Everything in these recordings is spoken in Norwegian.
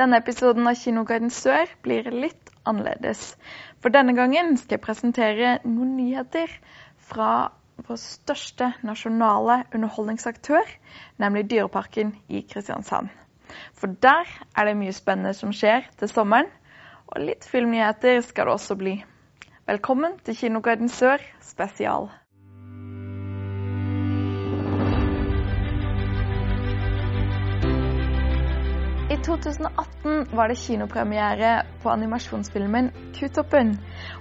Denne episoden av Kinoguiden Sør blir litt annerledes. For denne gangen skal jeg presentere noen nyheter fra vår største nasjonale underholdningsaktør, nemlig Dyreparken i Kristiansand. For der er det mye spennende som skjer til sommeren, og litt filmnyheter skal det også bli. Velkommen til Kinoguiden Sør spesial. I 2018 var det kinopremiere på animasjonsfilmen Kutoppen,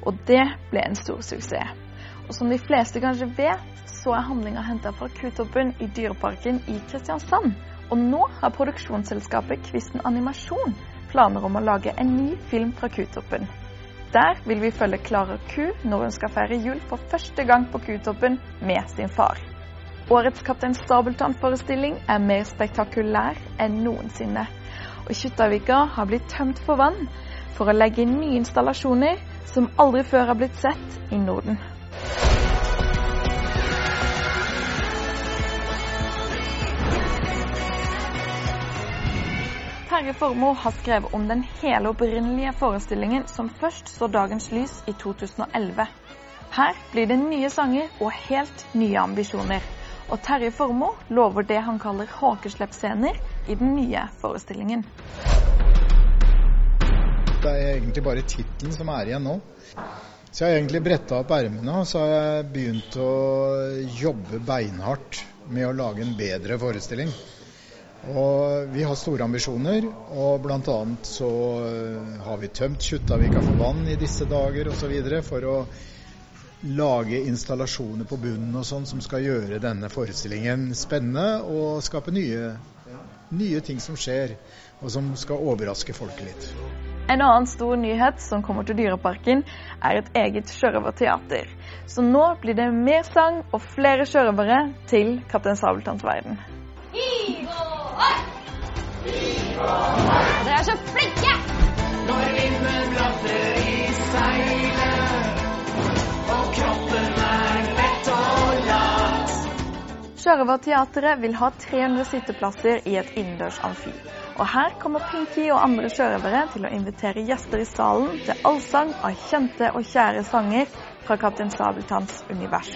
og det ble en stor suksess. Og som de fleste kanskje vet, så er handlinga henta fra Kutoppen i Dyreparken i Kristiansand. Og nå har produksjonsselskapet Kvisten Animasjon planer om å lage en ny film fra Kutoppen. Der vil vi følge Klara Ku når hun skal feire jul for første gang på Kutoppen med sin far. Årets Kaptein Sabeltann-forestilling er mer spektakulær enn noensinne og Kjuttaviga har blitt tømt for vann for å legge inn nye installasjoner som aldri før har blitt sett i Norden. Terje Formoe har skrevet om den hele opprinnelige forestillingen som først så dagens lys i 2011. Her blir det nye sanger og helt nye ambisjoner. Og Terje Formoe lover det han kaller hakesleppscener i den nye forestillingen. Det er egentlig bare tittelen som er igjen nå. Så jeg har egentlig bretta opp ermene og så har jeg begynt å jobbe beinhardt med å lage en bedre forestilling. Og vi har store ambisjoner, og bl.a. så har vi tømt Kjuttaviga for vann i disse dager osv. for å lage installasjoner på bunnen og sånn som skal gjøre denne forestillingen spennende og skape nye, nye ting som skjer, og som skal overraske folk litt. En annen stor nyhet som kommer til Dyreparken, er et eget sjørøverteater. Så nå blir det mer sang og flere sjørøvere til Kaptein Sabeltanns verden. Dere er så flinke! Når vinden blafrer i seilet Sjørøverteatret vil ha 300 sitteplasser i et innendørs amfi. Og her kommer Pinky og andre sjørøvere til å invitere gjester i salen til allsang av kjente og kjære sanger fra Kaptein Sabeltanns univers.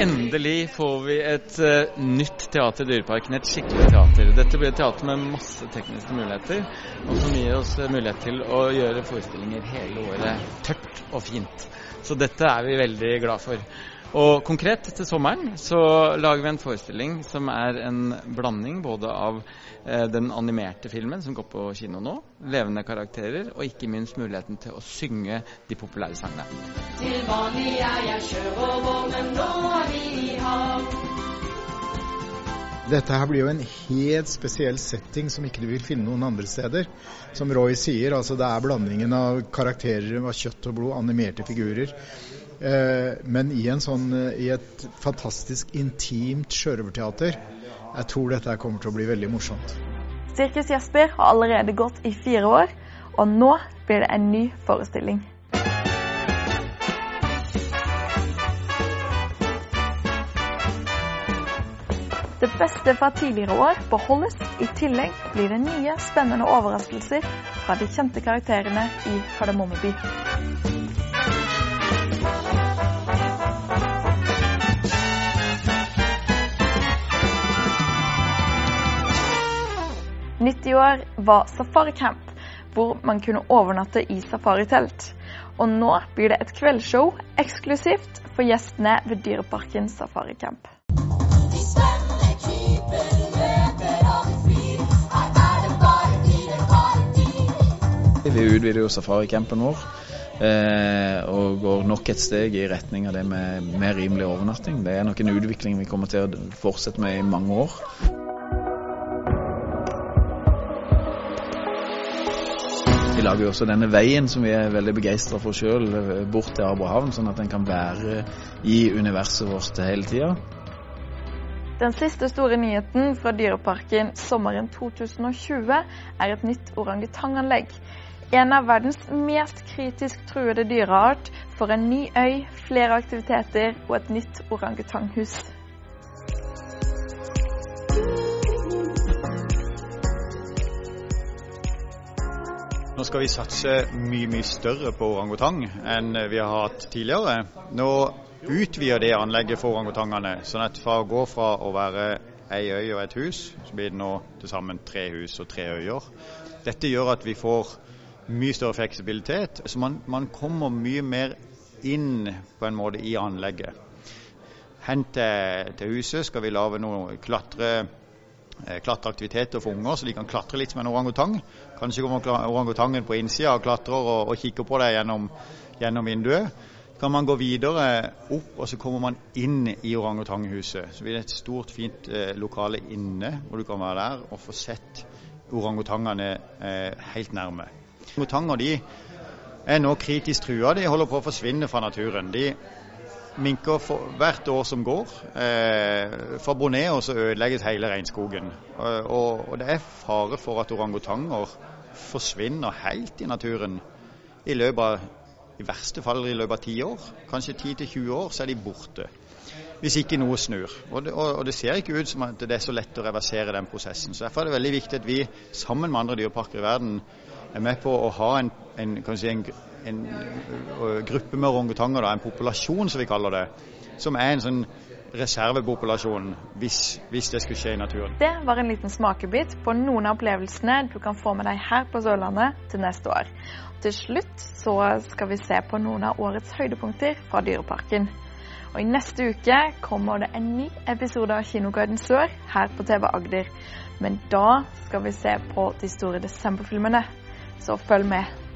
Endelig får vi et uh, nytt teater i Dyreparken, et skikkelig teater. Dette blir et teater med masse tekniske muligheter, og som gir oss uh, mulighet til å gjøre forestillinger hele året tørt og fint. Så dette er vi veldig glad for. Og konkret til sommeren så lager vi en forestilling som er en blanding både av eh, den animerte filmen som går på kino nå, levende karakterer, og ikke minst muligheten til å synge de populære sangene. Til vanlig er jeg sjørøver, men nå er vi i havn. Dette her blir jo en helt spesiell setting som ikke du vil finne noen andre steder. Som Roy sier, altså det er blandingen av karakterer av kjøtt og blod, animerte figurer. Eh, men i, sånn, eh, i et fantastisk intimt sjørøverteater. Jeg tror dette kommer til å bli veldig morsomt. Sirkus Jesper har allerede gått i fire år, og nå blir det en ny forestilling. Det beste fra tidligere år beholdes. I tillegg blir det nye, spennende overraskelser fra de kjente karakterene i Kardemommeby. Nytt i år var safaricamp, hvor man kunne overnatte i safaritelt. Og nå blir det et kveldsshow eksklusivt for gjestene ved Dyreparken safaricamp. Vi utvider jo safaricampen vår eh, og går nok et steg i retning av det med mer rimelig overnatting. Det er nok en utvikling vi kommer til å fortsette med i mange år. Lager jo også denne veien som vi er veldig begeistra for sjøl, bort til Abrahavn, sånn at den kan være i universet vårt hele tida. Den siste store nyheten fra Dyreparken sommeren 2020 er et nytt orangutanganlegg. En av verdens mest kritisk truede dyreart får en ny øy, flere aktiviteter og et nytt orangutanghus. Nå skal vi satse mye, mye større på orangutang enn vi har hatt tidligere. Nå utvider det anlegget for orangutangene, sånn at fra å gå fra å være ei øy og et hus, så blir det nå til sammen tre hus og tre øyer. Dette gjør at vi får mye større fleksibilitet, så man, man kommer mye mer inn på en måte i anlegget. Hen til, til huset skal vi lage noe klatre klatreaktiviteter for unger, så de kan klatre litt som en orangutang. Kanskje kommer orangutangen på innsida og klatrer og, og kikker på deg gjennom, gjennom vinduet. Kan man gå videre opp, og så kommer man inn i orangutanghuset. Så blir det et stort, fint eh, lokale inne, hvor du kan være der og få sett orangutangene eh, helt nærme. Orangutanger de er nå kritisk trua. De holder på å forsvinne fra naturen. De minker for hvert år som går. Eh, fra Borneo så ødelegges hele regnskogen. Eh, og, og det er fare for at orangutanger forsvinner helt i naturen i løpet av i verste fall i løpet av ti år. Kanskje 10-20 år, så er de borte. Hvis ikke noe snur. Og det, og, og det ser ikke ut som at det er så lett å reversere den prosessen. Så Derfor er det veldig viktig at vi sammen med andre dyreparker i verden er med på å ha en, en, si, en, en gruppe med orangutanger, en populasjon som vi kaller det, som er en sånn reservepopulasjon hvis, hvis det skulle skje i naturen. Det var en liten smakebit på noen av opplevelsene du kan få med deg her på Sørlandet til neste år. Til slutt så skal vi se på noen av årets høydepunkter fra Dyreparken. Og I neste uke kommer det en ny episode av Kinoguiden Sør her på TV Agder. Men da skal vi se på de store desemberfilmene. Så følg med.